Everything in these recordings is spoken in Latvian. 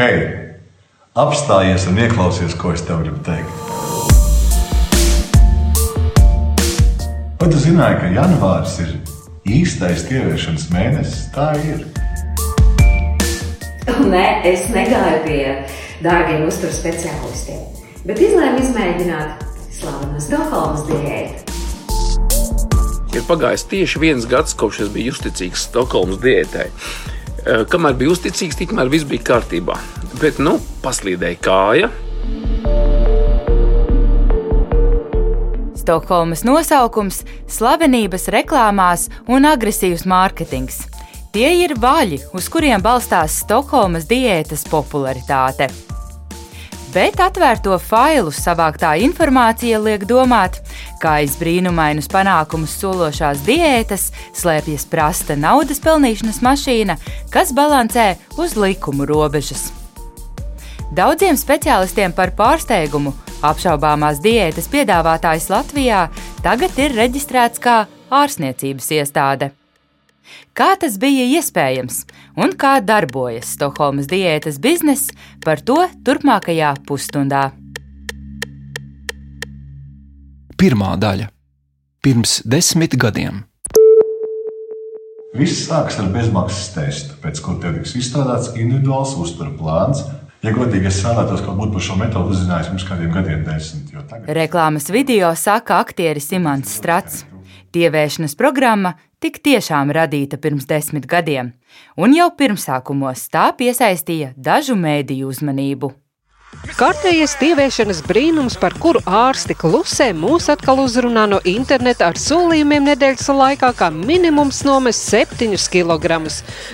Hei, apstājies un ieklausies, ko es tev gribu teikt. Vai tu zināji, ka janvāris ir īstais ieviešanas mēnesis? Tā ir. Nē, es negāju pie dārgiem uzturu speciālistiem, bet izlēmu izmēģināt slaveno Stokholmas diētu. Ir pagājis tieši viens gads, kopš es biju uzticīgs Stokholmas diētai. Eh, kamēr biju uzticīgs, tikmēr viss bija kārtībā. Bet, nu, paslīdēja kāja. Stokholmas nosaukums, slavenības reklāmās un agresīvs mārketings. Tie ir vaļi, uz kuriem balstās Stokholmas diētas popularitāte bet atvērto failu savāktā informācija liek domāt, ka aiz brīnumainus panākumus sološās diētas slēpjas prasta naudas pelnīšanas mašīna, kas balansē uz likumu robežas. Daudziem speciālistiem par pārsteigumu apšaubāmās diētas piedāvātājs Latvijā tagad ir reģistrēts kā ārstniecības iestāde. Kā tas bija iespējams un kā darbojas Stokholmas diētas bizness, par to turpmākajā pusstundā. Pirmā daļa - pirms desmit gadiem. Viss sākas ar bezmaksas testu, pēc kura tev tiks izstrādāts individuāls uzturu plāns. Ja godīgi, es vēlētos kaut būt par šo metodi uzzinājis pirms kādiem gadiem, desmit. Tagad... Reklāmas video saka aktieris Imants Strats. Tievēšanas programma tik tiešām radīta pirms desmit gadiem, un jau pirmsākumos tā piesaistīja dažu mēdīju uzmanību. Kārtējais tieviešanas brīnums, par kuru ārsti klusē, mūs atkal uzrunā no interneta ar solījumiem nedēļas laikā, kā minimums nomes 7 kg.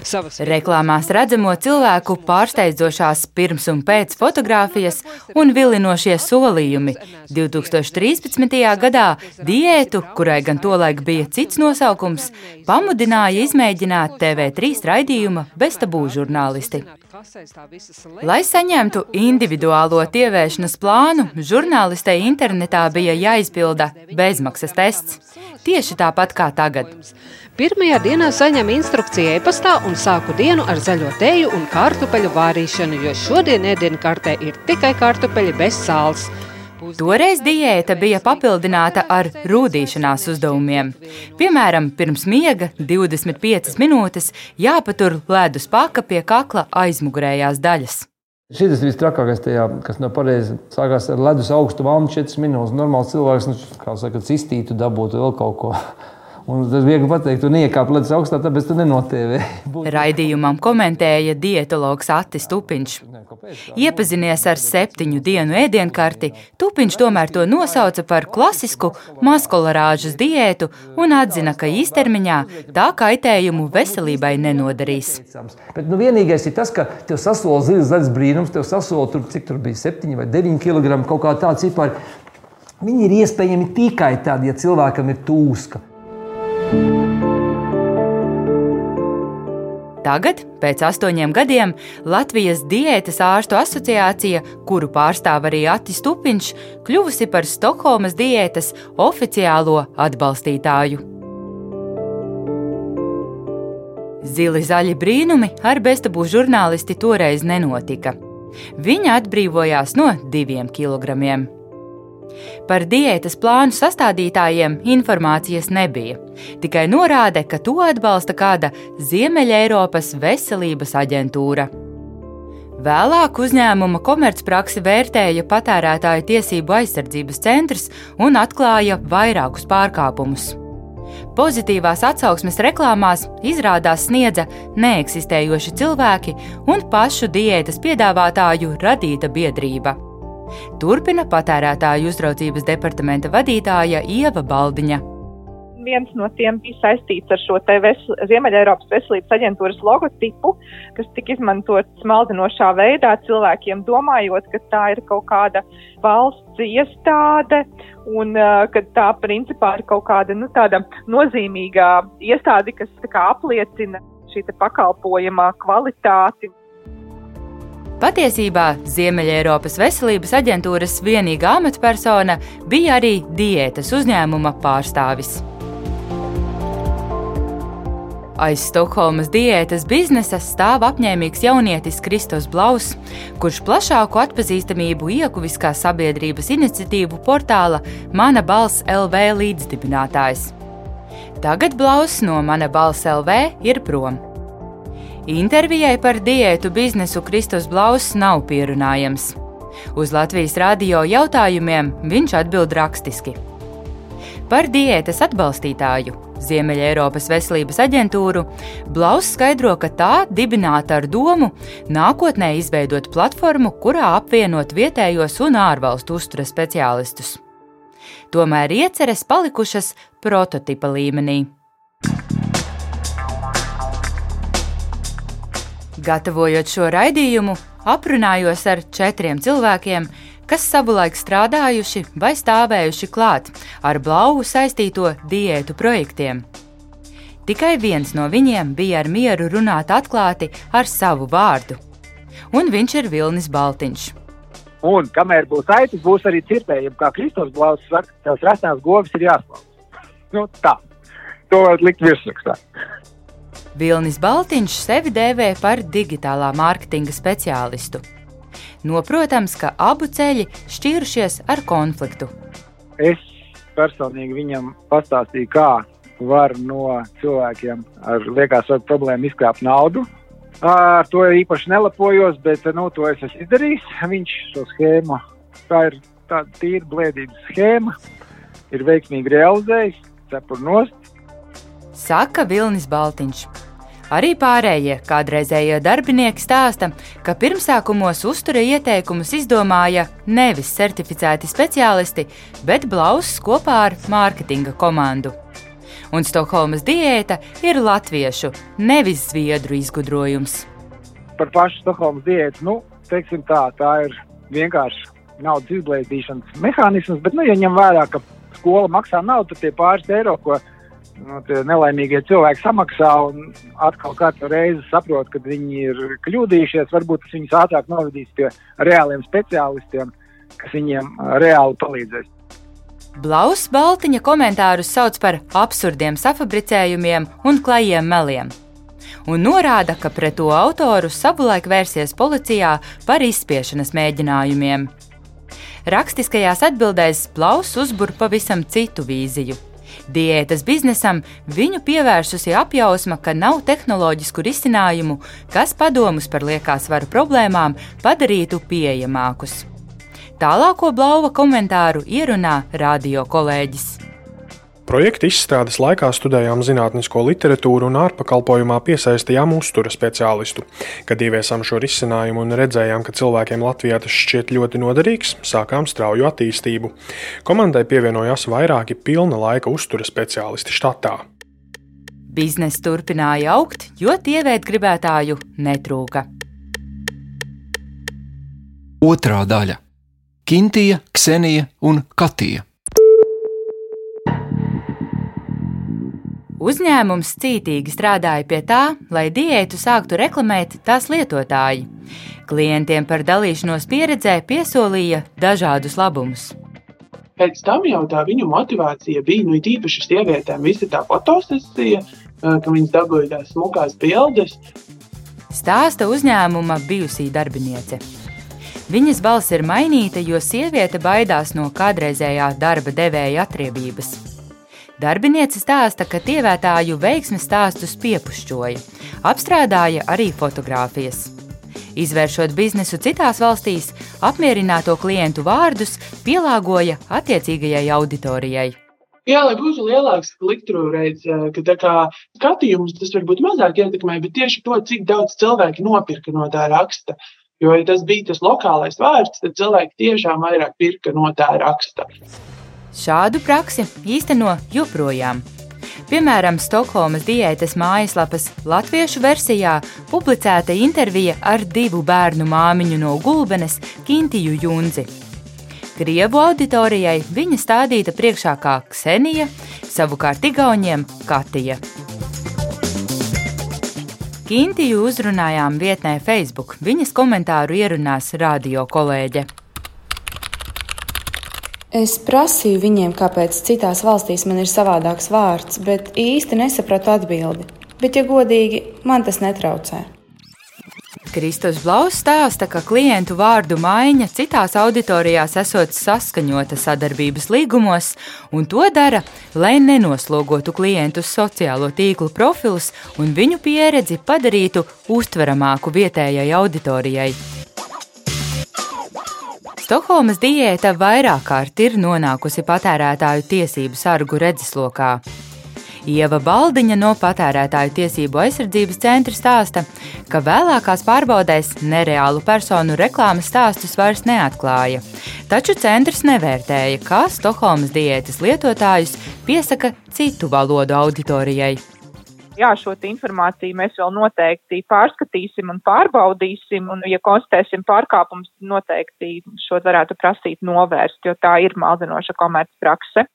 Savas... Reklāmās redzamo cilvēku pārsteidzošās pirms un pēc fotografijas un vilinošie solījumi. 2013. gadā diētu, kurai gan tolaik bija cits nosaukums, pamudināja izmēģināt TV3 raidījuma bez tabū žurnālisti. Lai saņemtu individuālo tievēršanas plānu, žurnālistei internetā bija jāizpilda bezmaksas tests. Tieši tāpat kā tagad. Pirmajā dienā saņemu instrukciju e-pastā un sāku dienu ar zaļo teju un kartupeļu vārīšanu, jo šodien ēdienu kartē ir tikai kartupeļi bez sāls. Toreiz diēta bija papildināta ar rūtīšanās uzdevumiem. Piemēram, pirms miega 25 minūtes jāpatur ledus paka pie kakla aizmugurējās daļas. Šis ir visstrakākais, tajā, kas nav pareizi. Sākās ar ledus augstu valnu 4 minūtes. Normāls cilvēks, nu, kā saka, cistītu, dabūtu vēl kaut ko. Un tas viegli pateikt, tu niekāp ledus augstā, tāpēc tu nenotēvē. Raidījumam komentēja dietologs Attis Tupiņš. Iepazinies ar septiņu dienu ēdienkarti, Tupiņš tomēr to nosauca par klasisku maskolārāžas diētu un atzina, ka īstermiņā tā kaitējumu veselībai nenodarīs. Bet nu, vienīgais ir tas, ka tev sasola zils zaļs brīnums, tev sasola tur, cik tur bija 7 vai 9 kg kaut kā tā cipari. Viņi ir iespējami tikai tad, ja cilvēkam ir tūska. Tagad, pēc astoņiem gadiem, Latvijas diētas ārstu asociācija, kuru pārstāv arī Atis Tupiņš, kļuvusi par Stokholmas diētas oficiālo atbalstītāju. Zili zaļi brīnumi ar beztabū žurnālisti toreiz nenotika. Viņa atbrīvojās no diviem kilogramiem. Par diētas plānu sastādītājiem informācijas nebija, tikai norāde, ka to atbalsta kāda Ziemeļeiropas veselības aģentūra. Vēlāk uzņēmuma komercpraksi vērtēja patērētāju tiesību aizsardzības centrs un atklāja vairākus pārkāpumus. Pozitīvās atsauksmes reklāmās izrādās sniedza neeksistējoši cilvēki un pašu diētas piedāvātāju radīta biedrība. Turpina patērētāju uzraudzības departamenta vadītāja Ieva Baldiņa. Viens no tiem bija saistīts ar šo ves Ziemeļ-Eiropas veselības aģentūras logotipu, kas tika izmantots maldinošā veidā cilvēkiem, domājot, ka tā ir kaut kāda valsts iestāde un uh, ka tā principā ir kaut kāda nu, nozīmīga iestāde, kas kā, apliecina šī pakalpojuma kvalitāti. Patiesībā Ziemeļ-Eiropas veselības aģentūras vienīgā amatpersona bija arī diētas uzņēmuma pārstāvis. Aiz Stokholmas diētas biznesa stāv apņēmīgs jaunietis Kristos Blaus, kurš plašāku atpazīstamību ieguvis kā sabiedrības iniciatīvu portāla Mana balss LV līdzdibinātājs. Tagad Blaus no Mana balss LV ir prom. Intervijai par diētu biznesu Kristus Blaus nav pierunājams. Uz Latvijas radio jautājumiem viņš atbild rakstiski. Par diētas atbalstītāju Ziemeļa Eiropas veselības aģentūru, Blaus skaidro, ka tā dibināta ar domu nākotnē izveidot platformu, kurā apvienot vietējos un ārvalstu uzturas speciālistus. Tomēr ieceres palikušas prototipa līmenī. Gatavojot šo raidījumu, aprunājos ar četriem cilvēkiem, kas savulaik strādājuši vai stāvējuši klāt ar blauvu saistīto diētu projektiem. Tikai viens no viņiem bija ar mieru runāt atklāti ar savu vārdu, un viņš ir Vilnis Baltiņš. Un kamēr būs aitas, būs arī cirtējumi, kā Kristofers Blaus saka, tās rasnās govis ir jāslauc. Nu, tā, to var likt virsrakstā. Vilnis Baltiņš sevi dēvē par digitālā mārketinga speciālistu. Noprotams, ka abu ceļi šķīrušies ar konfliktu. Es personīgi viņam pastāstīju, kā var no cilvēkiem ar liekas ar problēmu izkrāpt naudu. Ar to īpaši nelepojos, bet nu, to es esmu izdarījis. Viņš šo schēmu, tā ir tāda tīra blēdības schēma, ir veiksmīgi realizējis, cepur nost. Saka Vilnis Baltiņš. Arī pārējie kādreizējie darbinieki stāsta, ka pirmsākumos uztura ieteikumus izdomāja nevis certificēti speciālisti, bet Blauss kopā ar mārketinga komandu. Un Stokholmas diēta ir latviešu, nevis zviedru izgudrojums. Par pašu Stokholmas diētu, nu, teiksim tā, tā ir vienkārši naudas izblēdīšanas mehānisms, bet, nu, ja ņem vērā, ka skola maksā naudu, tad tie pāris eiro, ko nu, nelaimīgie cilvēki samaksā un atkal katru reizi saprot, ka viņi ir kļūdījušies. Varbūt tas viņus ātrāk novedīs pie reāliem speciālistiem, kas viņiem reāli palīdzēs. Blaus Baltiņa komentārus sauc par absurdiem safabricējumiem un klajiem meliem. Un norāda, ka pret to autoru savulaik vērsies policijā par izspiešanas mēģinājumiem. Rakstiskajās atbildēs Blaus uzbur pavisam citu vīziju Diētas biznesam viņu pievērsusi apjausma, ka nav tehnoloģisku risinājumu, kas padomus par liekās varu problēmām padarītu pieejamākus. Tālāko blauva komentāru ierunā radio kolēģis. Projekta izstrādes laikā studējām zinātnisko literatūru un ārpakalpojumā piesaistījām uztura speciālistu. Kad ieviesām šo risinājumu un redzējām, ka cilvēkiem Latvijā tas šķiet ļoti noderīgs, sākām strauju attīstību. Komandai pievienojās vairāki pilna laika uztura speciālisti štatā. Biznesa turpināja augt, jo tievēt gribētāju netrūka. Otrā daļa - Kintija, Ksenija un Katija. Uzņēmums cītīgi strādāja pie tā, lai diētu sāktu reklamēt tās lietotāji. Klientiem par dalīšanos pieredzē piesolīja dažādus labumus. Pēc tam jau tā viņu motivācija bija, nu, īpaši sievietēm, visa tā fotosesija, ka viņas dabūja tās smukās bildes. Stāsta uzņēmuma bijusī darbiniece. Viņas balss ir mainīta, jo sieviete baidās no kādreizējā darba devēja atriebības. Darbiniece stāsta, ka tievētāju veiksmes stāstus piepušķoja, apstrādāja arī fotogrāfijas. Izvēršot biznesu citās valstīs, apmierināto klientu vārdus pielāgoja attiecīgajai auditorijai. Jā, lai būtu lielāks kliku reizes, ka tā kā skatījums tas varbūt mazāk ietekmē, bet tieši to, cik daudz cilvēki nopirka no tā raksta. Jo, ja tas bija tas lokālais vārds, tad cilvēki tiešām vairāk pirka no tā raksta. Šādu praksi īsteno joprojām. Piemēram, Stokholmas diētas mājaslapas latviešu versijā publicēta intervija ar divu bērnu māmiņu no Gulbenes, Kintiju Junzi. Krievu auditorijai viņa stādīta priekšā kā Ksenija, savukārt Igauniem Katija. Kintiju uzrunājām vietnē Facebook, viņas komentāru ierunās radio kolēģe. Es prasīju viņiem, kāpēc citās valstīs man ir savādāks vārds, bet īsti nesapratu atbildi. bet, ja godīgi, man tas netraucē. Kristus Blaus stāsta, ka klientu vārdu maiņa citās auditorijās esot saskaņota sadarbības līgumos, un to dara, lai nenoslogotu klientus sociālo tīklu profilus un viņu pieredzi padarītu uztveramāku vietējai auditorijai. Stokholmas diēta vairāk kārt ir nonākusi patērētāju tiesību sargu redzeslokā. Ieva Baldiņa no Patērētāju tiesību aizsardzības centra stāsta, ka vēlākās pārbaudēs nereālu personu reklāmas stāstus vairs neatklāja. Taču centrs nevērtēja, kā Stokholmas diētas lietotājus piesaka citu valodu auditorijai. Jā, šo informāciju mēs vēl noteikti pārskatīsim un pārbaudīsim, un, ja konstatēsim pārkāpumus, noteikti šo varētu prasīt novērst, jo tā ir maldinoša komercprakse.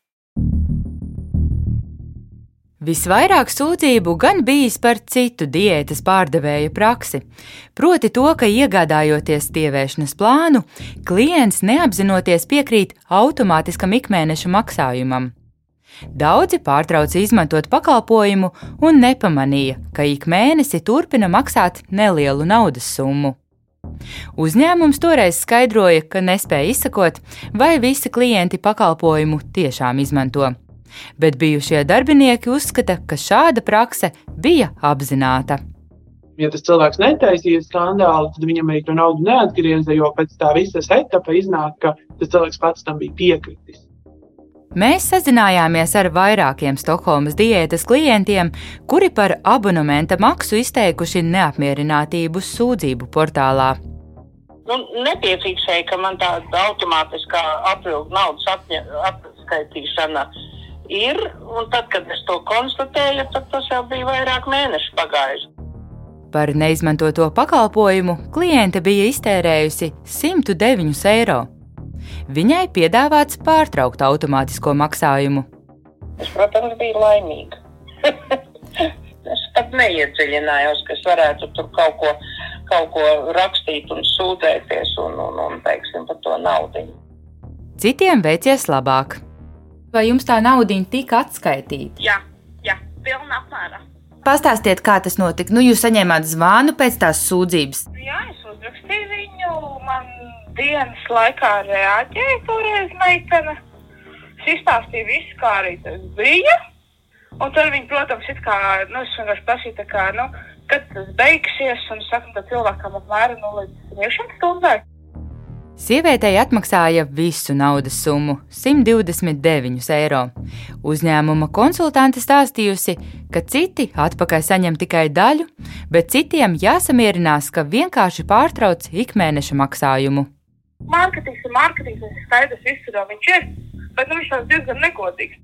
Visvairāk sūdzību gan bijis par citu diētas pārdevēja praksi, proti to, ka iegādājoties tievēršanas plānu, klients neapzinoties piekrīt automātiskam ikmēneša maksājumam. Daudzi pārtrauca izmantot pakalpojumu un nepamanīja, ka ik mēnesi turpina maksāt nelielu naudas summu. Uzņēmums toreiz skaidroja, ka nespēja izsakot, vai visi klienti pakalpojumu tiešām izmanto bet bijušie darbinieki uzskata, ka šāda prakse bija apzināta. Ja tas cilvēks netaisīja skandālu, tad viņam arī to naudu neatgrieza, jo pēc tā visa etapa iznāk, ka tas cilvēks pats tam bija piekritis. Mēs sazinājāmies ar vairākiem Stokholmas diētas klientiem, kuri par abonementa maksu izteikuši neapmierinātību sūdzību portālā. Nu, nepiefiksēja, ka man tāda automātiskā apvilkuma naudas atskaitīšana ir. Un tad, kad es to konstatēju, tad tas jau bija vairāk mēnešu pagājuši. Par neizmantoto pakalpojumu kliente bija iztērējusi 109 eiro. Viņai piedāvāts pārtraukt automātisko maksājumu. Es, protams, biju laimīga. es pat neiedziļinājos, ka es varētu tur kaut ko, kaut ko rakstīt un sūdzēties un, un, un teiksim, par to naudu. Citiem veicies labāk. Vai jums tā naudiņa tika atskaitīta? Jā, jā pilnā apmērā. Pastāstiet, kā tas notika. Nu, jūs saņēmāt zvanu pēc tās sūdzības. Jā, es dienas laikā reaģēja toreiz meitene. Es izstāstīju visu, kā arī tas bija. Un tad viņi, protams, it kā, nu, es vienkārši prasīju, kā, nu, kad tas beigsies, un saku, ka cilvēkam apmēram nu, līdz 100 stundai. Sievietei atmaksāja visu naudas summu - 129 eiro. Uzņēmuma konsultante stāstījusi, ka citi atpakaļ saņem tikai daļu, bet citiem jāsamierinās, ka vienkārši pārtrauc ikmēneša maksājumu. Mārketings ir mārketings, ir skaidrs, viss, viņš ir, bet nu, viņš ir diezgan negodīgs.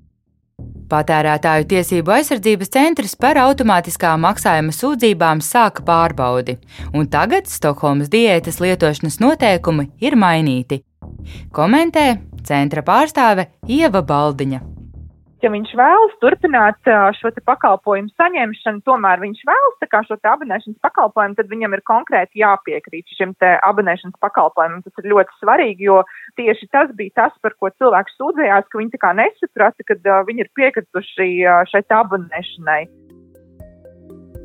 Patērētāju tiesību aizsardzības centrs par automātiskā maksājuma sūdzībām sāka pārbaudi, un tagad Stokholmas diētas lietošanas noteikumi ir mainīti. Komentē centra pārstāve Ieva Baldiņa ja viņš vēlas turpināt šo pakalpojumu saņemšanu, tomēr viņš vēlas šo abonēšanas pakalpojumu, tad viņam ir konkrēti jāpiekrīt šim abonēšanas pakalpojumam. Tas ir ļoti svarīgi, jo tieši tas bija tas, par ko cilvēks sūdzējās, ka viņi nesaprata, ka viņi ir piekrituši šai abonēšanai.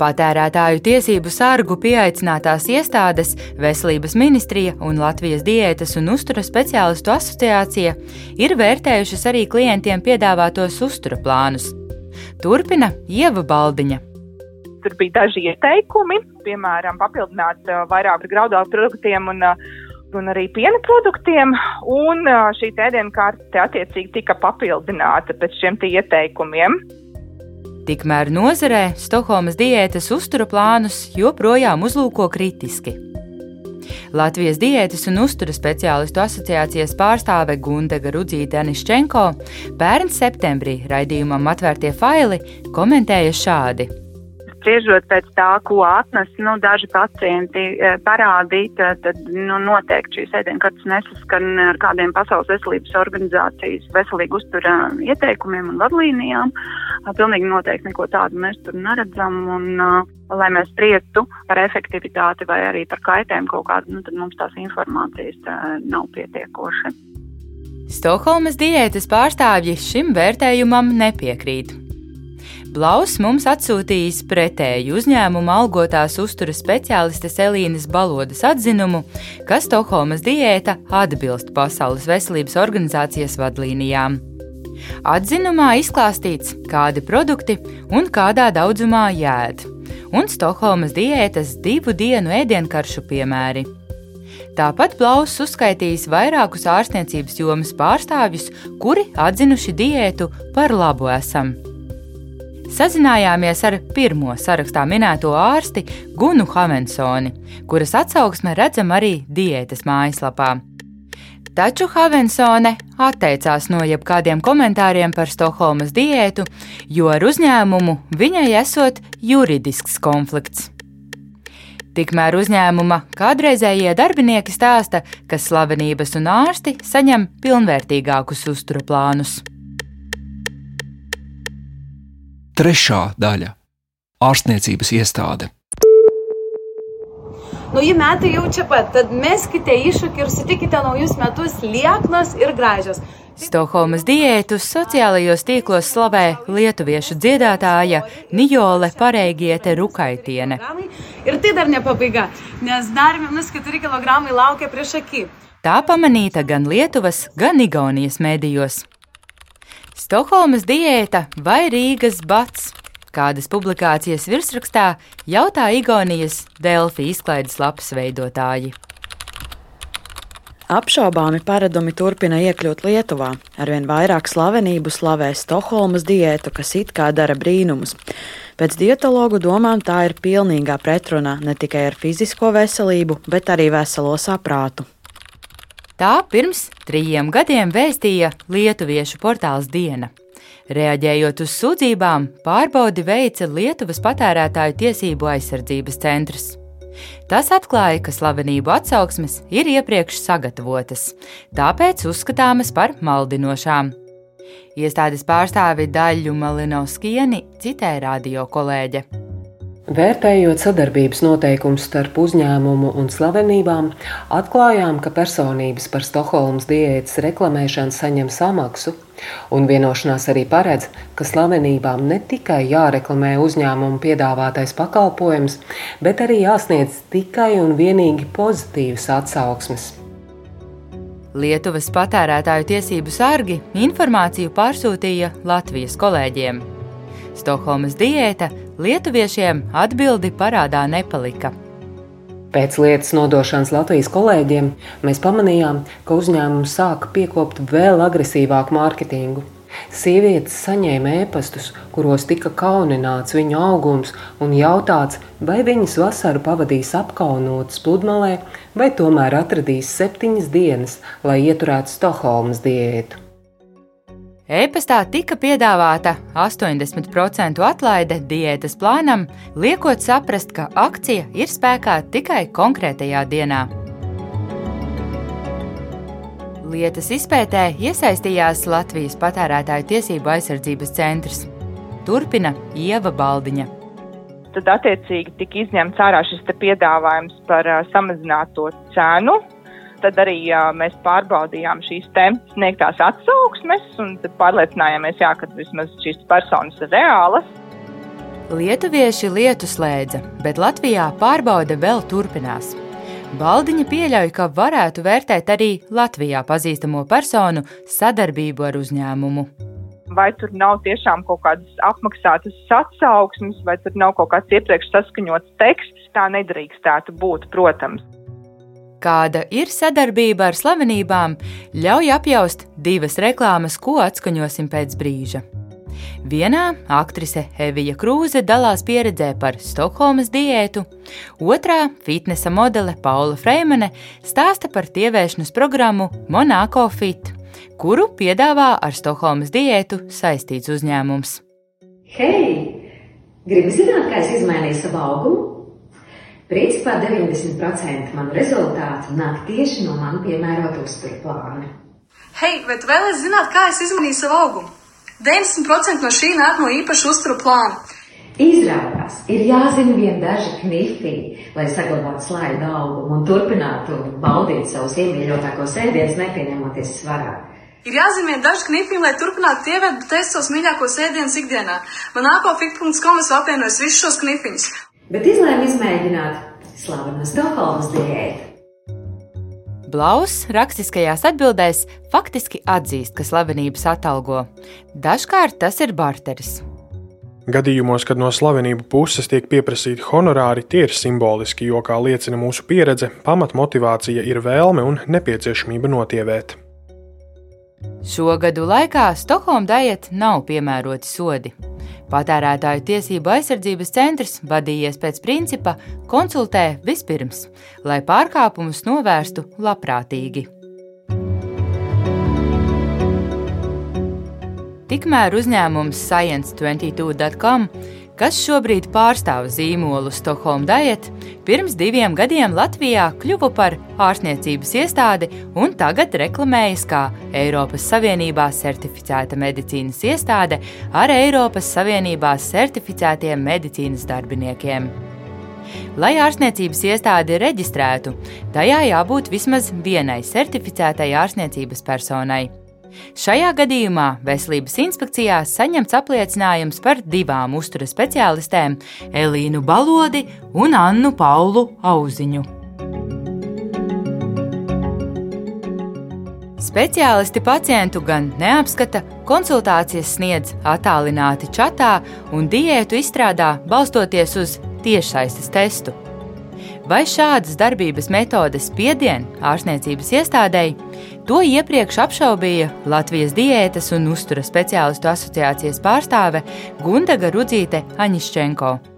Patērētāju tiesību sargu pieaicinātās iestādes, Veselības ministrija un Latvijas diētas un uztura speciālistu asociācija ir vērtējušas arī klientiem piedāvātos uztura plānus. Turpina Ieva Baldiņa. Tur bija daži ieteikumi, piemēram, papildināt vairāk graudālu produktiem un un arī piena produktiem, un šī ēdienu kārta attiecīgi tika papildināta pēc šiem ieteikumiem. Tikmēr nozarē Stokholmas diētas uztura plānus joprojām uzlūko kritiski. Latvijas diētas un uztura speciālistu asociācijas pārstāve Gundega Rudzīte Aniščenko pērn septembrī raidījumam atvērtie faili komentēja šādi spriežot pēc tā, ko atnes nu, daži pacienti e, parādīt, tad nu, noteikti šīs ēdienkartes nesaskan ar kādiem Pasaules veselības organizācijas veselīgu uztura ieteikumiem un vadlīnijām. Pilnīgi noteikti neko tādu mēs tur neredzam. Un, lai mēs spriestu par efektivitāti vai arī par kaitējumu kaut kādu, nu, tad mums tās informācijas nav pietiekoši. Stokholmas diētas pārstāvji šim vērtējumam nepiekrīt Blaus mums atsūtījis pretēju uzņēmuma algotās uzturas speciālistes Elīnas Balodas atzinumu, ka Stokholmas diēta atbilst Pasaules veselības organizācijas vadlīnijām. Atzinumā izklāstīts, kādi produkti un kādā daudzumā jēd, un Stokholmas diētas divu dienu ēdienkaršu piemēri. Tāpat Blaus uzskaitījis vairākus ārstniecības jomas pārstāvjus, kuri atzinuši diētu par labu esam. Sazinājāmies ar pirmo sarakstā minēto ārsti Gunu Havensoni, kuras atsauksme redzama arī diētas mājaslapā. Taču Havensone atteicās no jebkādiem komentāriem par Stokholmas diētu, jo ar uzņēmumu viņai esot juridisks konflikts. Tikmēr uzņēmuma kādreizējie darbinieki stāsta, ka slavenības un ārsti saņem pilnvērtīgākus uzturplānus. Trešā daļa - ārstniecības iestāde. Nauji metai jau čia pat, tad meskite iššūkį ir sutikite naujus metus lieknas ir gražios. Stokholmas diētu sociālajos tīklos slavē lietuviešu dziedātāja Nijole Pareigiete Rukaitiene. Ir tai dar ne pabaiga, nes dar minus 4 kg laukia prieš akį. Tā pamanīta gan Lietuvas, gan Igaunijas mēdījos. Stokholmas diēta vai Rīgas bats? Kādas publikācijas virsrakstā jautā Igaunijas Delfi izklaides lapas veidotāji. Apšaubāmi paradumi turpina iekļūt Lietuvā. Arvien vairāk slavenību slavē Stokholmas diētu, kas it kā dara brīnumus. Pēc dietologu domām tā ir pilnīgā pretrunā ne tikai ar fizisko veselību, bet arī veselo saprātu. Tā pirms trījiem gadiem vēstīja lietuviešu portāls Diena. Reaģējot uz sūdzībām, pārbaudi veica Lietuvas patērētāju tiesību aizsardzības centrs. Tas atklāja, ka slavenību atsauksmes ir iepriekš sagatavotas, tāpēc uzskatāmas par maldinošām. Iestādes pārstāvi Daļu Malinovskieni citēja radio kolēģe. Vērtējot sadarbības noteikumus starp uzņēmumu un slavenībām, atklājām, ka personības par Stokholmas diētas reklamēšanu saņem samaksu, un vienošanās arī paredz, ka slavenībām ne tikai jāreklamē uzņēmumu piedāvātais pakalpojums, bet arī jāsniedz tikai un vienīgi pozitīvas atsauksmes. Lietuvas patērētāju tiesību sargi informāciju pārsūtīja Latvijas kolēģiem. Stokholmas diēta lietuviešiem atbildi parādā nepalika. Pēc lietas nodošanas Latvijas kolēģiem mēs pamanījām, ka uzņēmums sāka piekopt vēl agresīvāku mārketingu. Sievietes saņēma ēpastus, kuros tika kaunināts viņu augums un jautāts, vai viņas vasaru pavadīs apkaunotas pludmalē, vai tomēr atradīs septiņas dienas, lai ieturētu Stokholmas diētu. E-pastā tika piedāvāta 80% atlaide diētas plānam, liekot saprast, ka akcija ir spēkā tikai konkrētajā dienā. Lietas izpētē iesaistījās Latvijas patērētāju tiesību aizsardzības centrs. Turpina Ieva Baldiņa. Tad, attiecīgi, tika izņemts ārā šis piedāvājums par uh, samazināto cenu, tad arī jā, mēs pārbaudījām šīs sniegtās atsauksmes un pārliecinājāmies, jā, ka vismaz šīs personas ir reālas. Lietuvieši lietu slēdza, bet Latvijā pārbaude vēl turpinās. Baldiņa pieļauj, ka varētu vērtēt arī Latvijā pazīstamo personu sadarbību ar uzņēmumu. Vai tur nav tiešām kaut kādas apmaksātas atsauksmes, vai tur nav kaut kāds iepriekš saskaņots teksts, tā nedrīkstētu būt, protams. Kāda ir sadarbība ar slavenībām, ļauj apjaust divas reklāmas, ko atskaņosim pēc brīža. Vienā aktrise Evija Krūze dalās pieredzē par Stokholmas diētu, otrā fitnesa modele Paula Freimane stāsta par tievēršanas programmu Monako Fit, kuru piedāvā ar Stokholmas diētu saistīts uzņēmums. Hei! Gribu zināt, kā es izmainīju savu augumu? Principā 90% manu rezultātu nāk tieši no man piemērota uzturu plāna. Hei, tu vēlies zināt, kā es izmainīju savu augumu? 90% no šī nāk no īpaša uzturu plāna. Izrādās, ir jāzina vien daži knifi, lai saglabātu slaidu augumu un turpinātu baudīt savus iemīļotākos ēdienus, nepieņemoties svarā. Ir jāzīmē daži knipiņi, lai turpinātu ievēt test savus mīļākos ēdienus ikdienā. Man apofik.com es apvienoju visus šos knipiņus. Bet izlēma izmēģināt slaveno Stokholmas diētu. Blaus rakstiskajās atbildēs faktiski atzīst, ka slavenības atalgo. Dažkārt tas ir barteris. Gadījumos, kad no slavenību puses tiek pieprasīti honorāri, tie ir simboliski, jo, kā liecina mūsu pieredze, pamatmotivācija ir vēlme un nepieciešamība notievēt. Šo gadu laikā Stokholmas diēta nav piemēroti sodi. Patērētāju tiesību aizsardzības centrs vadījies pēc principa konsultē vispirms, lai pārkāpumus novērstu labprātīgi. Tikmēr uzņēmums Science22.com kas šobrīd pārstāv zīmolu Stokholmas Diet, pirms diviem gadiem Latvijā kļuva par ārstniecības iestādi un tagad reklamējas kā Eiropas Savienībā certificēta medicīnas iestāde ar Eiropas Savienībā certificētiem medicīnas darbiniekiem. Lai ārstniecības iestādi reģistrētu, tajā jābūt vismaz vienai certificētai ārstniecības personai. Šajā gadījumā Veselības inspekcijā saņemts apliecinājums par divām uzturas speciālistēm - Elīnu Balodi un Annu Paulu Auziņu. Speciālisti pacientu gan neapskata, konsultācijas sniedz attālināti čatā un diētu izstrādā balstoties uz tiešsaistes testu. Vai šādas darbības metodes piedien ārstniecības iestādēji, to iepriekš apšaubīja Latvijas diētas un uztura speciālistu asociācijas pārstāve Gundaga Rudzīte Aņiščenko.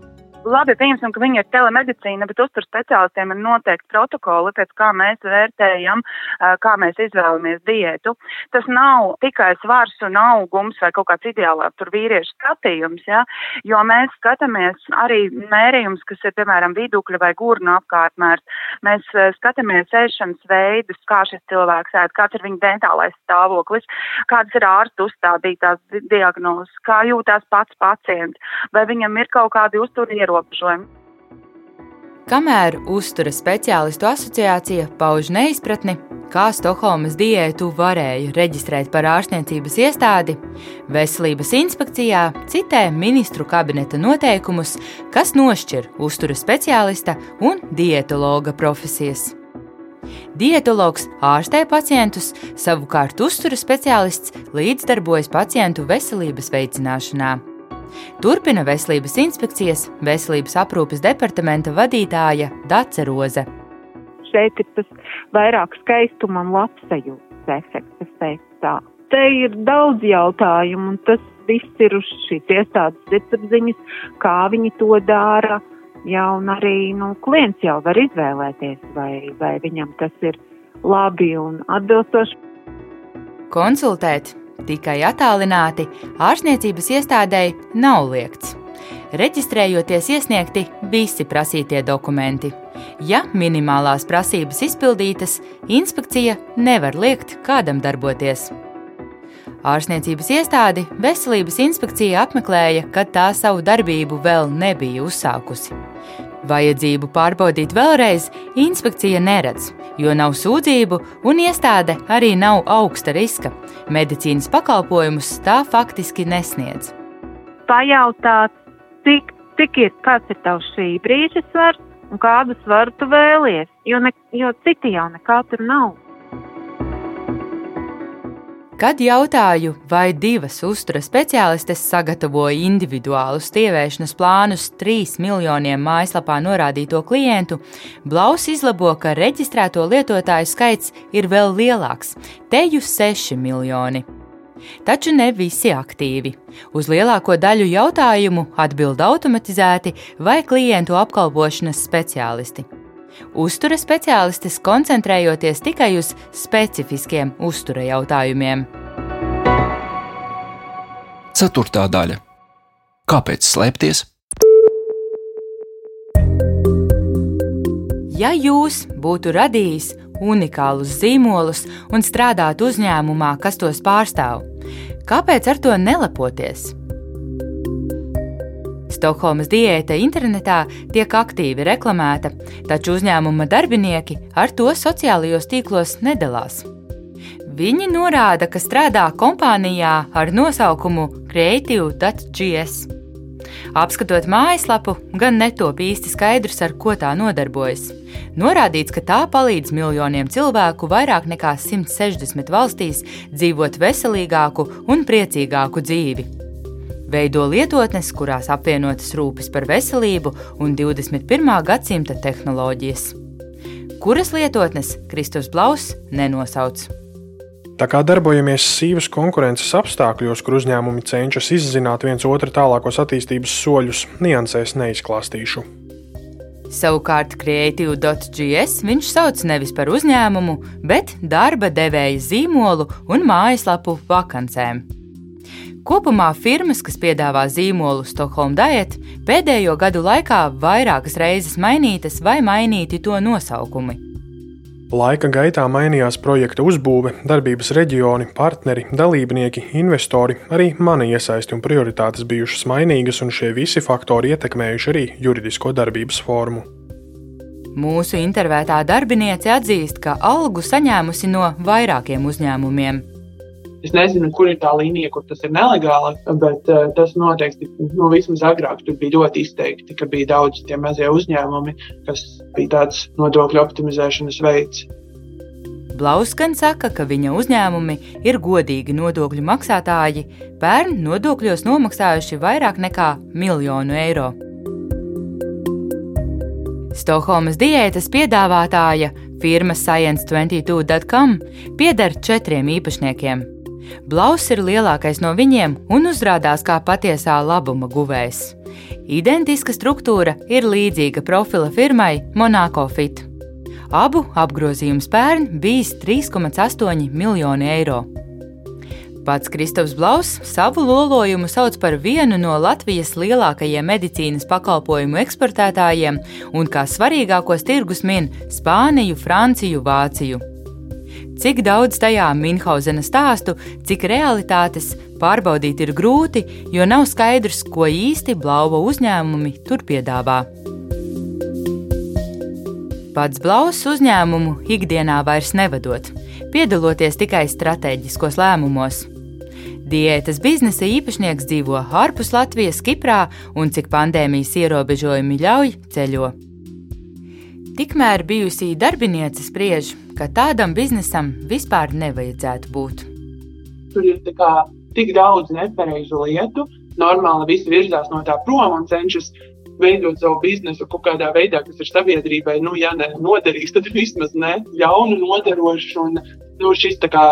Labi, pieņemsim, ka viņi ir telemedicīna, bet uztur speciālistiem ir noteikti protokoli, pēc kā mēs vērtējam, kā mēs izvēlamies diētu. Tas nav tikai svars un augums vai kaut kāds ideālāk tur vīriešu skatījums, ja, jo mēs skatāmies arī mērījums, kas ir, piemēram, vidukļa vai gurnu apkārtmērs. Mēs skatāmies ēšanas veidus, kā šis cilvēks ēd, kāds ir viņa dentālais stāvoklis, kādas ir ārstu uzstādītās diagnozes, kā jūtās pats pacients, vai viņam ir kaut kādi uzturi ierobežojumi. Kamēr uztura speciālistu asociācija pauž neizpratni, kā Stokholmas diētu varēja reģistrēt par ārstniecības iestādi, Veselības inspekcijā citē ministru kabineta noteikumus, kas nošķir uztura speciālista un dietologa profesijas. Dietologs ārstē pacientus, savukārt uztura speciālists līdzdarbojas pacientu veselības veicināšanā. Turpina Veselības inspekcijas veselības aprūpes departamenta vadītāja Dace Roze. Šeit ir tas vairāk skaistuma un labsajūtas efekts, es teiktu tā. Te ir daudz jautājumu, un tas viss ir uz šīs iestādes sirdsapziņas, kā viņi to dara. Jā, un arī nu, klients jau var izvēlēties, vai, vai viņam tas ir labi un atbilstoši. Konsultēt tikai attālināti, ārstniecības iestādēji nav liegts. Reģistrējoties iesniegti visi prasītie dokumenti. Ja minimālās prasības izpildītas, inspekcija nevar liekt kādam darboties. Ārstniecības iestādi Veselības inspekcija apmeklēja, kad tā savu darbību vēl nebija uzsākusi. Vajadzību pārbaudīt vēlreiz inspekcija neredz, jo nav sūdzību un iestāde arī nav augsta riska. Medicīnas pakalpojumus tā faktiski nesniedz. Pajautāt, cik, cik ir, kāds ir tavs šī brīža svars un kādu svaru tu vēlies, jo, ne, jo citi jau nekā tur nav. Kad jautāju, vai divas uztura speciālistes sagatavoja individuālus tievēšanas plānus 3 miljoniem mājaslapā norādīto klientu, Blaus izlabo, ka reģistrēto lietotāju skaits ir vēl lielāks - teju 6 miljoni. Taču ne visi aktīvi. Uz lielāko daļu jautājumu atbild automatizēti vai klientu apkalpošanas speciālisti. Uztura speciālistes koncentrējoties tikai uz specifiskiem uztura jautājumiem. Ceturtā daļa - Kāpēc slēpties? Ja jūs būtu radījis unikālus zīmolus un strādātu uzņēmumā, kas tos pārstāv, kāpēc ar to nelepoties? Stokholmas diēta internetā tiek aktīvi reklamēta, taču uzņēmuma darbinieki ar to sociālajos tīklos nedalās. Viņi norāda, ka strādā kompānijā ar nosaukumu Creative.gs. Apskatot mājaslapu, gan netop īsti skaidrs, ar ko tā nodarbojas. Norādīts, ka tā palīdz miljoniem cilvēku vairāk nekā 160 valstīs dzīvot veselīgāku un priecīgāku dzīvi. Veido lietotnes, kurās apvienotas rūpes par veselību un 21. gadsimta tehnoloģijas. Kuras lietotnes Kristus Blaus nenosauc? Tā kā darbojamies sīvas konkurences apstākļos, kur uzņēmumi cenšas izzināt viens otru tālākos attīstības soļus, niansēs neizklāstīšu. Savukārt, Creative.gs viņš sauc nevis par uzņēmumu, bet darba devēja zīmolu un mājaslapu vakancēm. Kopumā firmas, kas piedāvā zīmolu Stokholm Diet, pēdējo gadu laikā vairākas reizes mainītas vai mainīti to nosaukumi. Laika gaitā mainījās projekta uzbūve, darbības reģioni, partneri, dalībnieki, investori, arī mana iesaisti un prioritātes bijušas mainīgas, un šie visi faktori ietekmējuši arī juridisko darbības formu. Mūsu intervētā darbiniece atzīst, ka algu saņēmusi no vairākiem uzņēmumiem. Es nezinu, kur ir tā līnija, kur tas ir nelegāli, bet uh, tas noteikti, nu, vismaz agrāk tur bija ļoti izteikti, ka bija daudz tie mazie uzņēmumi, kas bija tāds nodokļu optimizēšanas veids. Blauskan saka, ka viņa uzņēmumi ir godīgi nodokļu maksātāji, pērn nodokļos nomaksājuši vairāk nekā miljonu eiro. Stokholmas diētas piedāvātāja firma Science22.com pieder četriem īpašniekiem. Blaus ir lielākais no viņiem un uzrādās kā patiesā labuma guvējs. Identiska struktūra ir līdzīga profila firmai Monako Fit. Abu apgrozījums pērn bijis 3,8 miljoni eiro. Pats Kristofs Blaus savu lolojumu sauc par vienu no Latvijas lielākajiem medicīnas pakalpojumu eksportētājiem un kā svarīgākos tirgus min Spāniju, Franciju, Vāciju. Cik daudz tajā Minhausena stāstu, cik realitātes pārbaudīt ir grūti, jo nav skaidrs, ko īsti Blauva uzņēmumi tur piedāvā. Pats Blaus uzņēmumu ikdienā vairs nevadot, piedaloties tikai strateģiskos lēmumos. Diētas biznesa īpašnieks dzīvo ārpus Latvijas, Kiprā un, cik pandēmijas ierobežojumi ļauj, ceļo. Tikmēr bijusī darbiniece spriež, ka tādam biznesam vispār nevajadzētu būt. Tur ir tik daudz nepareizu lietu. Normāli visi virzās no tā prom un cenšas veidot savu biznesu kaut kādā veidā, kas ir sabiedrībai, nu, ja ne noderīgs, tad vismaz ne ļaunu nodarošs. Un nu, šis tā kā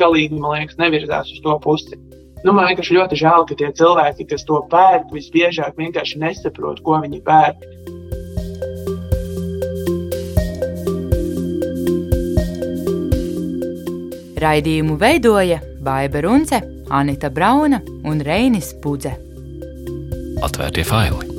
galīgi, man liekas, nevirzās uz to pusi. Nu, man vienkārši ļoti žēl, ka tie cilvēki, kas to pērk, visbiežāk vienkārši nesaprot, ko viņi pērk. Raidījumu veidoja Baiva Runce, Anita Brauna un Reinis Budze. Atvērtie faili!